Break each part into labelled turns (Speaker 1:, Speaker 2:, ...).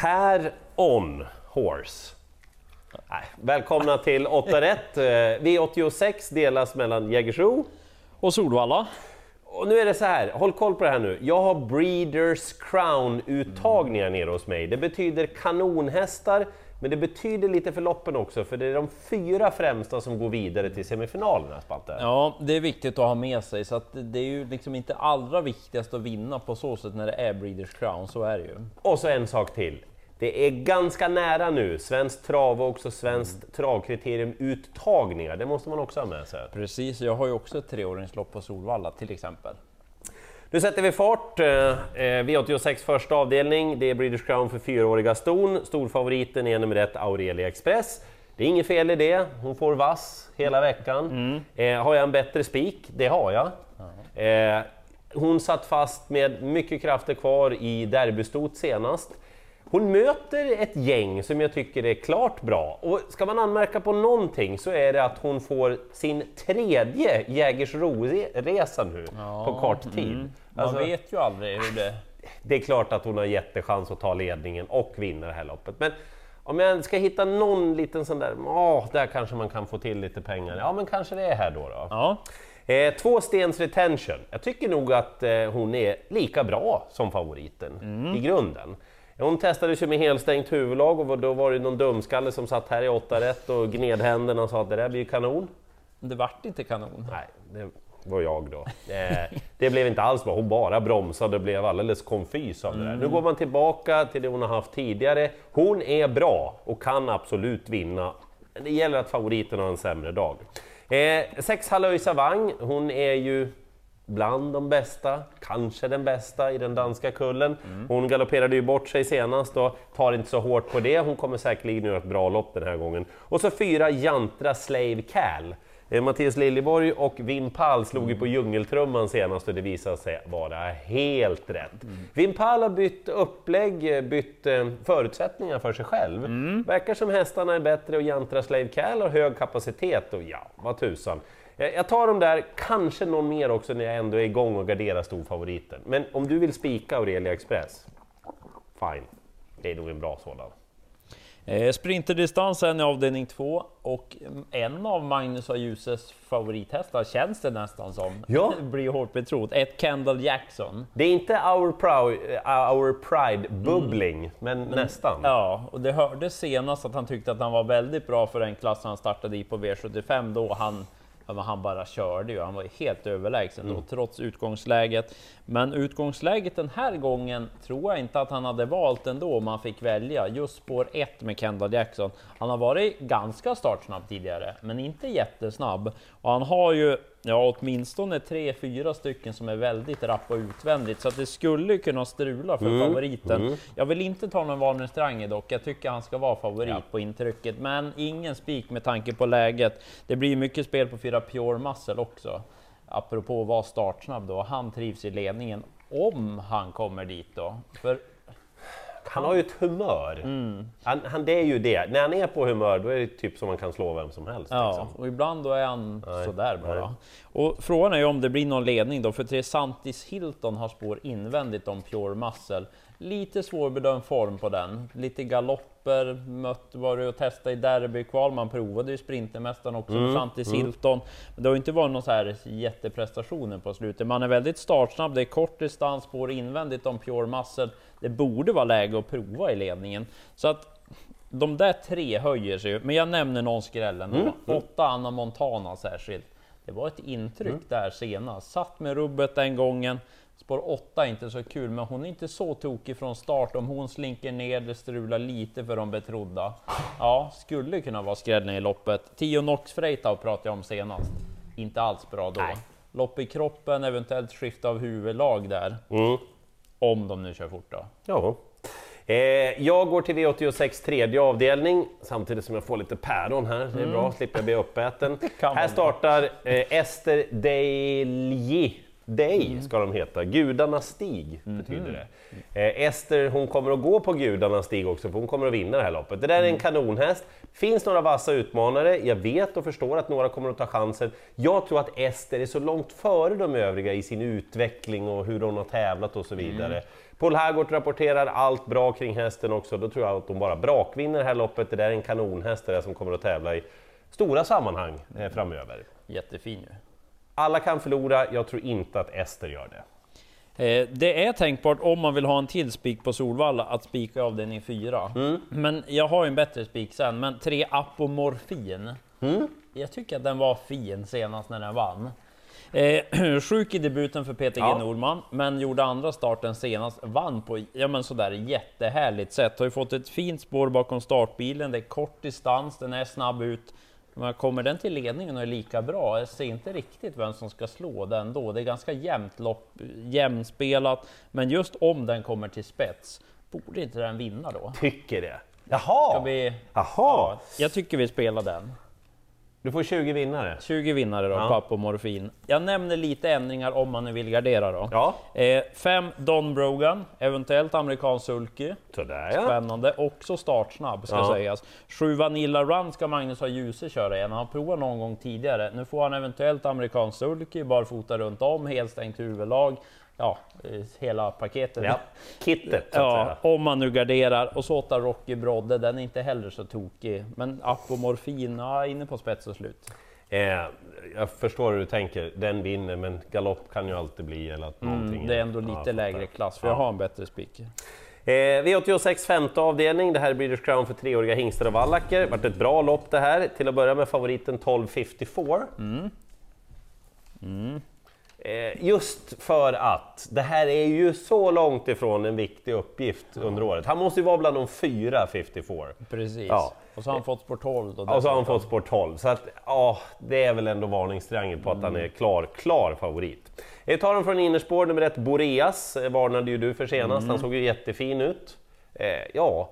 Speaker 1: Per On Horse. Nej, välkomna till 8 rätt. Eh, V86 delas mellan Jägersro
Speaker 2: Och Solvalla.
Speaker 1: och nu är det så här, håll koll på det här nu. Jag har Breeders Crown-uttagningar nere hos mig. Det betyder kanonhästar, men det betyder lite för loppen också, för det är de fyra främsta som går vidare till semifinalerna, Spante.
Speaker 2: Ja, det är viktigt att ha med sig, så att det är ju liksom inte allra viktigast att vinna på så sätt när det är Breeders Crown, så är det ju.
Speaker 1: Och så en sak till. Det är ganska nära nu, Svenskt Trav och också Svenskt Travkriterium uttagningar. Det måste man också ha med sig.
Speaker 2: Precis, jag har ju också ett treåringslopp på Solvalla till exempel.
Speaker 1: Nu sätter vi fart. Eh, eh, V86 första avdelning, det är Breeders Crown för fyraåriga ston. Storfavoriten är nummer ett Aurelia Express. Det är inget fel i det, hon får vass hela veckan. Eh, har jag en bättre spik? Det har jag. Eh, hon satt fast med mycket krafter kvar i derbystot senast. Hon möter ett gäng som jag tycker är klart bra. Och ska man anmärka på någonting så är det att hon får sin tredje Jägersro-resa nu på kort tid.
Speaker 2: Man
Speaker 1: Alltså-
Speaker 2: vet ju aldrig hur det...
Speaker 1: det är klart att hon har jättechans att ta ledningen och vinna det här loppet. Men om jag ska hitta någon liten sån där, åh, där kanske man kan få till lite pengar. Ja, men kanske det är här då. då.
Speaker 2: Ja,
Speaker 1: Eh, två stens retention. Jag tycker nog att eh, hon är lika bra som favoriten i grunden. Hon testades ju med helstängt huvudlag och då var det någon dumskalle som satt här i åtta rätt och gned händerna och sa att det där blir ju kanon.
Speaker 2: det vart inte kanon.
Speaker 1: Nej, det var jag då. Eh, det blev inte alls bra, hon bara bromsade och blev alldeles konfys av det där. Nu går man tillbaka till det hon har haft tidigare. Hon är bra och kan absolut vinna. Det gäller att favoriten har en sämre dag. Eh, sex Hallöj Savang, hon är ju bland de bästa, kanske den bästa i den danska kullen. Hon galopperade ju bort sig senast och tar inte så hårt på det. Hon kommer säkerligen göra ett bra lopp den här gången. Och så fyra Jantra Slave Cal. Eh, Mattias Liljeborg och Wim Pall slog ju på djungeltrumman senast och det visade sig vara helt rätt. Wim Pall har bytt upplägg, eh, bytt eh, förutsättningar för sig själv. Verkar som hästarna är bättre och Jantra Slave Cal har hög kapacitet och ja, vad tusan. Jag tar dem där, kanske någon mer också när jag ändå är igång och garderar storfavoriten. Men om du vill spika Aurelia Express, fine. Det är nog en bra sådan.
Speaker 2: Eh, Sprinterdistansen i avdelning 2 och en av Magnus och Ljuses favorithästar känns det nästan som.
Speaker 1: Ja.
Speaker 2: Blir hårt betrodd. Ett Kendall Jackson.
Speaker 1: Det är inte Our, eh, our Pride bubbling, men nästan.
Speaker 2: Ja, och det hördes senast att han tyckte att han var väldigt bra för den klass han startade i på V75 då han men han bara körde ju, han var helt överlägsen då, trots utgångsläget. Men utgångsläget den här gången tror jag inte att han hade valt ändå om han fick välja. Just spår 1 med Kendall Jackson. Han har varit ganska startsnabb tidigare, men inte jättesnabb. Och han har ju ja, åtminstone tre, fyra stycken som är väldigt rappa utvändigt, så att det skulle kunna strula för favoriten. Jag vill inte ta någon varningstriangel dock. Jag tycker han ska vara favorit
Speaker 1: Ja.
Speaker 2: på intrycket, men ingen spik med tanke på läget. Det blir mycket spel på fyra Pure Muscle också. Apropå att vara startsnabb då, han trivs i ledningen om han kommer dit då. För
Speaker 1: Han har ju ett humör. Han, han, det är ju det. När han är på humör, då är det typ som man kan slå vem som helst.
Speaker 2: Ja,
Speaker 1: Liksom.
Speaker 2: och ibland då är han
Speaker 1: Nej,
Speaker 2: sådär bara.
Speaker 1: nej.
Speaker 2: Och frågan är ju om det blir någon ledning då, för Tresantis Hilton har spår invändigt om Pure Muscle. Lite svårbedömd form på den. Lite galopper, mött var det och testa i derbykval. Man provade ju Sprintermästaren också,
Speaker 1: Mm,
Speaker 2: Tresantis Hilton. Men det har ju inte varit någon så här jätteprestationer på slutet. Man är väldigt startsnabb, det är kort distans, spår invändigt om Pure Muscle. Det borde vara läge att prova i ledningen. Så att de där tre höjer sig ju, men jag nämner någon skräll ändå. Åtta Anna Montana särskilt. Det var ett intryck där senast. Satt med rubbet den gången. Spår 8 är inte så kul, men hon är inte så tokig från start. Om hon slinker ner, det strular lite för de betrodda. Ja, skulle kunna vara skrällen i loppet. 10 Nox Freitau pratade jag om senast. Inte alls bra då.
Speaker 1: Nej.
Speaker 2: Lopp i kroppen, eventuellt skifte av huvudlag där.
Speaker 1: Mm.
Speaker 2: Om de nu kör fort då.
Speaker 1: Ja. Eh, jag går till V86 tredje avdelning, samtidigt som jag får lite päron här. Det är bra, slipper jag bli uppäten. Här startar eh, Ester Delji Day ska de heta, Gudarnas stig betyder det. Eh, Ester hon kommer att gå på Gudarnas stig också för hon kommer att vinna det här loppet. Det där är en kanonhäst. Finns några vassa utmanare, jag vet och förstår att några kommer att ta chansen. Jag tror att Ester är så långt före de övriga i sin utveckling och hur hon har tävlat och så vidare. Paul Hergård rapporterar allt bra kring hästen också, då tror jag att de bara brakvinner det här loppet. Det där är en kanonhäst det där som kommer att tävla i stora sammanhang eh, framöver.
Speaker 2: Jättefin ju.
Speaker 1: Alla kan förlora, jag tror inte att Ester gör det.
Speaker 2: Eh, det är tänkbart om man vill ha en till spik på Solvalla att spika avdelning 4.
Speaker 1: Mm.
Speaker 2: Men jag har ju en bättre spik sen, men 3 Apomorfin.
Speaker 1: Mm.
Speaker 2: Jag tycker att den var fin senast när den vann. Eh, sjuk i debuten för Peter G
Speaker 1: Ja.
Speaker 2: Norman, men gjorde andra starten senast, vann på ja, men sådär jättehärligt sätt. Har ju fått ett fint spår bakom startbilen, det är kort distans, den är snabb ut. Men kommer den till ledningen och är lika bra, jag ser inte riktigt vem som ska slå den då. Det är ganska jämnt lopp, jämnspelat, men just om den kommer till spets, borde inte den vinna då?
Speaker 1: Tycker det. Jaha!
Speaker 2: Ska vi...
Speaker 1: Jaha!
Speaker 2: Ja, jag tycker vi spelar den.
Speaker 1: Du får 20 vinnare.
Speaker 2: 20 vinnare då,
Speaker 1: Ja.
Speaker 2: Papp och Morfin. Jag nämner lite ändringar om man nu vill gardera då.
Speaker 1: Ja,
Speaker 2: Eh, fem Don Brogan, eventuellt amerikansk sulky.
Speaker 1: sådär ja.
Speaker 2: Spännande, också startsnabb ska
Speaker 1: Ja.
Speaker 2: sägas. Sju Vanilla Run ska Magnus ha Djuse köra igen. Han har provat någon gång tidigare. Nu får han eventuellt amerikansk sulky, barfota runt om, helstängt huvudlag. Ja, hela paketet.
Speaker 1: ja. Kittet
Speaker 2: Ja, om man nu garderar. Och så åtta Rocky Brodde, den är inte heller så tokig. Men Apomorfin, ja, inne på spets och slut.
Speaker 1: Eh, jag förstår hur du tänker, den vinner men galopp kan ju alltid bli eller att någonting...
Speaker 2: Mm, det är ändå
Speaker 1: Ja,
Speaker 2: lite
Speaker 1: jag
Speaker 2: lägre klass, för
Speaker 1: Ja.
Speaker 2: jag har en bättre spik.
Speaker 1: Eh, V86 femte avdelning, det här är Breeders Crown för treåriga hingstar och vallacker. Vart ett bra lopp det här. Till att börja med favoriten 1254. Eh, just för att det här är ju så långt ifrån en viktig uppgift under året. Han måste ju vara bland de fyra 54.
Speaker 2: Precis.
Speaker 1: Ja.
Speaker 2: Och så har han fått sport 12. Då
Speaker 1: Och så har han fått sport 12. Så att, ja, det är väl ändå varningstriangel på att han är klar, klar favorit. Jag tar honom från innerspår, nummer ett, Boreas, eh, varnade ju du för senast. Han såg ju jättefin ut. Eh, ja,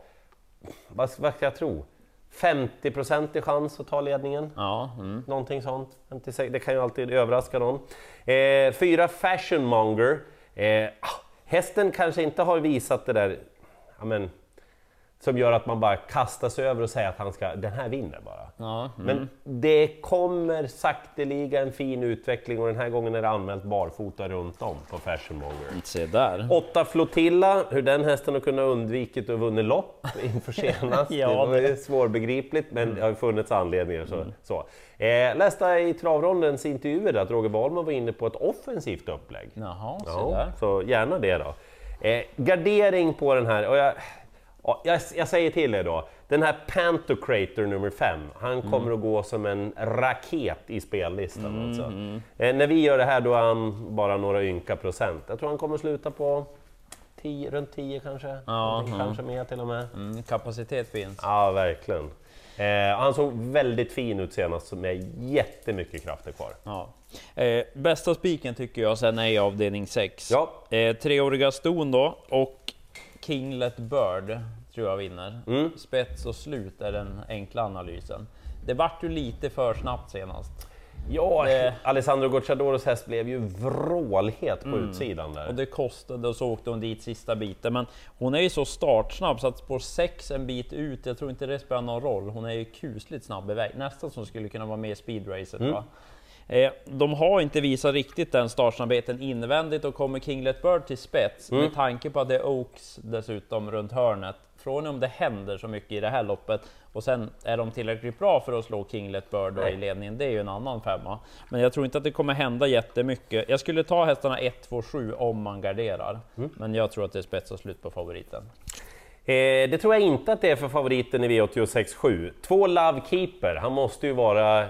Speaker 1: vad, vad ska jag tro? 50% chans att ta ledningen.
Speaker 2: Ja, mm.
Speaker 1: Någonting sånt. 56, Det kan ju alltid överraska någon. Eh, fyra Fashionmonger. Eh, ah, hästen kanske inte har visat det där ja, men, som gör att man bara kastar sig över och säger att han ska, den här vinner bara.
Speaker 2: ja, mm.
Speaker 1: Men det kommer sakteliga en fin utveckling och den här gången är det anmält barfota runt om på Fashionmonger.
Speaker 2: se där.
Speaker 1: Åtta Flotilla, hur den hästen har kunnat undvikit och vunnit lopp inför senast.
Speaker 2: Ja,
Speaker 1: det
Speaker 2: Mm.
Speaker 1: svårbegripligt men det har funnits anledningar. Så, så. Eh, läste i travrondens intervjuer att Roger Wahlman var inne på ett offensivt upplägg.
Speaker 2: Jaha, se
Speaker 1: Ja,
Speaker 2: där.
Speaker 1: så gärna det då. Eh, gardering på den här, och jag, ja, jag, jag säger till er då, den här Pantocrator nummer 5, han
Speaker 2: Mm.
Speaker 1: kommer att gå som en raket i spellistan.
Speaker 2: Mm,
Speaker 1: Alltså. Eh, när vi gör det här då är han bara några ynka procent. Jag tror han kommer sluta på 10, runt 10 kanske, Någonting, kanske mer till och med.
Speaker 2: Mm, kapacitet finns.
Speaker 1: Ja, verkligen. Eh, han såg väldigt fin ut senast med jättemycket krafter kvar.
Speaker 2: Ja. Eh, bästa spiken tycker jag sen är i avdelning 6.
Speaker 1: Ja.
Speaker 2: Eh, treåriga ston då och Kinglet Bird tror jag vinner.
Speaker 1: Mm.
Speaker 2: Spets och slut är den enkla analysen. Det vart ju lite för snabbt senast.
Speaker 1: Ja,
Speaker 2: Det-
Speaker 1: Alessandro Gocciadoros häst blev ju vrålhet på utsidan där.
Speaker 2: Och det kostade och så åkte hon dit sista biten. Men hon är ju så startsnabb så att spår 6 en bit ut, jag tror inte det spelar någon roll. Hon är ju kusligt snabb iväg. Nästan som skulle kunna vara med i speedracet. Va? Eh, de har inte visat riktigt den startsnabbheten invändigt och kommer Kinglet Bird till spets med tanke på att det är Oaks dessutom runt hörnet. Från om det händer så mycket i det här loppet och sen är de tillräckligt bra för att slå Kinglet Bird då i ledningen. Det är ju en annan femma. Men jag tror inte att det kommer hända jättemycket. Jag skulle ta hästarna 1, 2, 7 om man garderar. Men jag tror att det är spets och slut på favoriten.
Speaker 1: Eh, det tror jag inte att det är för favoriten i V86.7. Två Love Keeper, han måste ju vara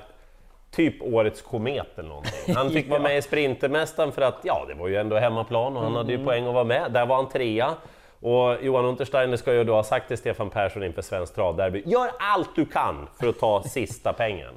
Speaker 1: typ årets komet eller någonting. Han fick vara med i Sprintermästaren för att, ja det var ju ändå hemmaplan och han hade ju poäng att vara med. Där var han trea. Och Johan Untersteiner ska ju då ha sagt till Stefan Persson inför Svenskt Travderby, gör allt du kan för att ta sista pengen.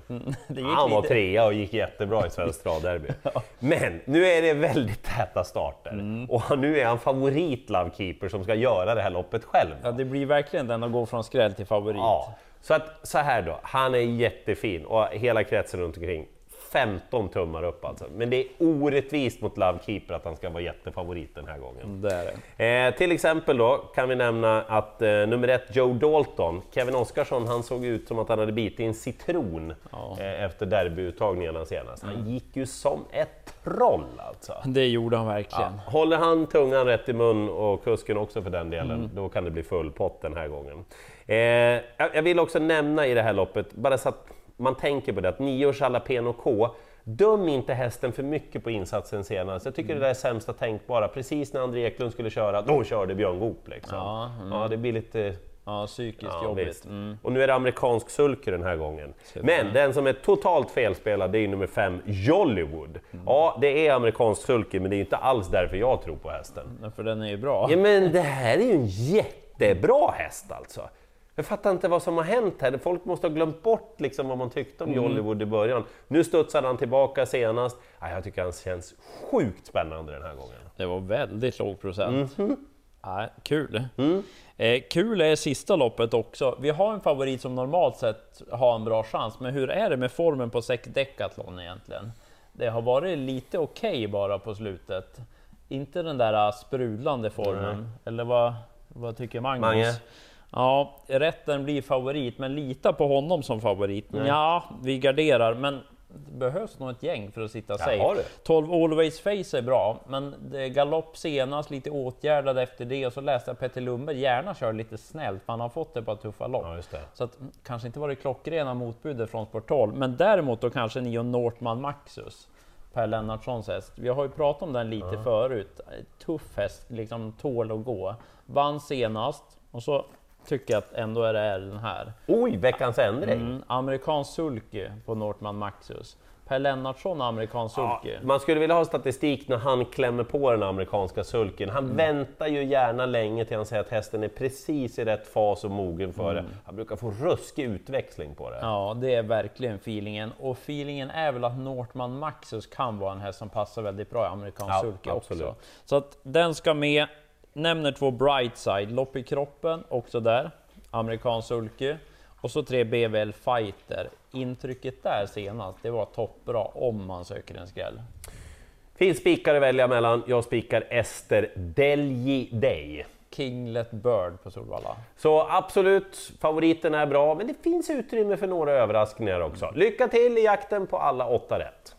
Speaker 2: Det gick
Speaker 1: Han var trea och gick jättebra i Svenskt Travderby. Men nu är det väldigt täta starter
Speaker 2: Mm.
Speaker 1: och nu är han favorit Love Keeper som ska göra det här loppet själv.
Speaker 2: Ja, det blir verkligen den att gå från skräll till favorit.
Speaker 1: Ja, så att så här då, han är jättefin och hela kretsen runt omkring. 15 tummar upp alltså. Men det är orättvist mot Lovekeeper att han ska vara jättefavorit den här gången.
Speaker 2: Det är det.
Speaker 1: Eh, till exempel då kan vi nämna att eh, nummer ett Joe Dalton, Kevin Oscarsson, han såg ut som att han hade bitit en citron
Speaker 2: Ja.
Speaker 1: eh, efter derbyuttagningarna senast. Han gick ju som ett troll alltså.
Speaker 2: Det gjorde han verkligen.
Speaker 1: Ja, håller han tungan rätt i mun och kusken också för den delen, då kan det bli full pott den här gången. Eh, jag vill också nämna i det här loppet, bara så att man tänker på det, att 9 års Jalapeno K, döm inte hästen för mycket på insatsen senast. Jag tycker det där är sämsta tänkbara. Precis när André Eklund skulle köra, då körde Björn Goop liksom.
Speaker 2: Ja,
Speaker 1: Ja, det blir lite
Speaker 2: Ja, psykiskt
Speaker 1: Ja,
Speaker 2: jobbigt. Mm.
Speaker 1: Och nu är det amerikansk sulky den här gången.
Speaker 2: Så
Speaker 1: Men den som är totalt felspelad, det är nummer fem, Jollywood. Ja, det är amerikansk sulky, men det är inte alls därför jag tror på hästen.
Speaker 2: Nej, För den är ju bra.
Speaker 1: Ja, men det här är ju en jättebra häst alltså. Jag fattar inte vad som har hänt här. Folk måste ha glömt bort liksom vad man tyckte om Jollywood i början. Nu studsade han tillbaka senast. Ja, jag tycker han känns sjukt spännande den här gången.
Speaker 2: Det var väldigt låg procent.
Speaker 1: Mhm.
Speaker 2: Nej, kul.
Speaker 1: Mm.
Speaker 2: Eh, kul är sista loppet också. Vi har en favorit som normalt sett har en bra chans, men hur är det med formen på Decathlon egentligen? Det har varit lite okej bara på slutet. Inte den där sprudlande formen. Eller vad, vad tycker Magnus?
Speaker 1: Mange?
Speaker 2: Ja, rätten blir favorit, men lita på honom som favorit.
Speaker 1: Nej.
Speaker 2: Ja, vi garderar, men det behövs nog ett gäng för att sitta safe.
Speaker 1: du.
Speaker 2: 12 Always Face är bra, men galopp senast, lite åtgärdad efter det och så läste jag Petter Lundberg gärna kör lite snällt, för han har fått det på tuffa lopp.
Speaker 1: Ja, just det.
Speaker 2: Så att, mm, kanske inte var det klockrena motbudet från Sport 12, men däremot då kanske Nio Northman Maxus. Per Lennartssons häst. Vi har ju pratat om den lite förut. Tuff häst, liksom tål att gå. Vann senast och så tycker att ändå är det är den här.
Speaker 1: Oj, veckans ändring!
Speaker 2: Mm, amerikansk sulky på Northman Maxus. Per Lennartsson amerikansk
Speaker 1: Ja,
Speaker 2: sulky.
Speaker 1: man skulle vilja ha statistik när han klämmer på den amerikanska sulken. Han väntar ju gärna länge till han säger att hästen är precis i rätt fas och mogen för det. Han brukar få ruskig utväxling på det.
Speaker 2: Ja, det är verkligen feelingen. Och feelingen är väl att Northman Maxus kan vara en häst som passar väldigt bra i amerikansk
Speaker 1: Ja, absolut.
Speaker 2: också. Så att den ska med. Nämner två Brightside, lopp i kroppen, också där. Amerikansk sulky. Och så tre BVL Fighter. Intrycket där senast, det var toppbra om man söker en skräll.
Speaker 1: Finns spikar att välja mellan. Jag spikar Ester Delji Day.
Speaker 2: Kinglet Bird på Solvalla.
Speaker 1: Så absolut, favoriten är bra, men det finns utrymme för några överraskningar också. Lycka till i jakten på alla åtta rätt!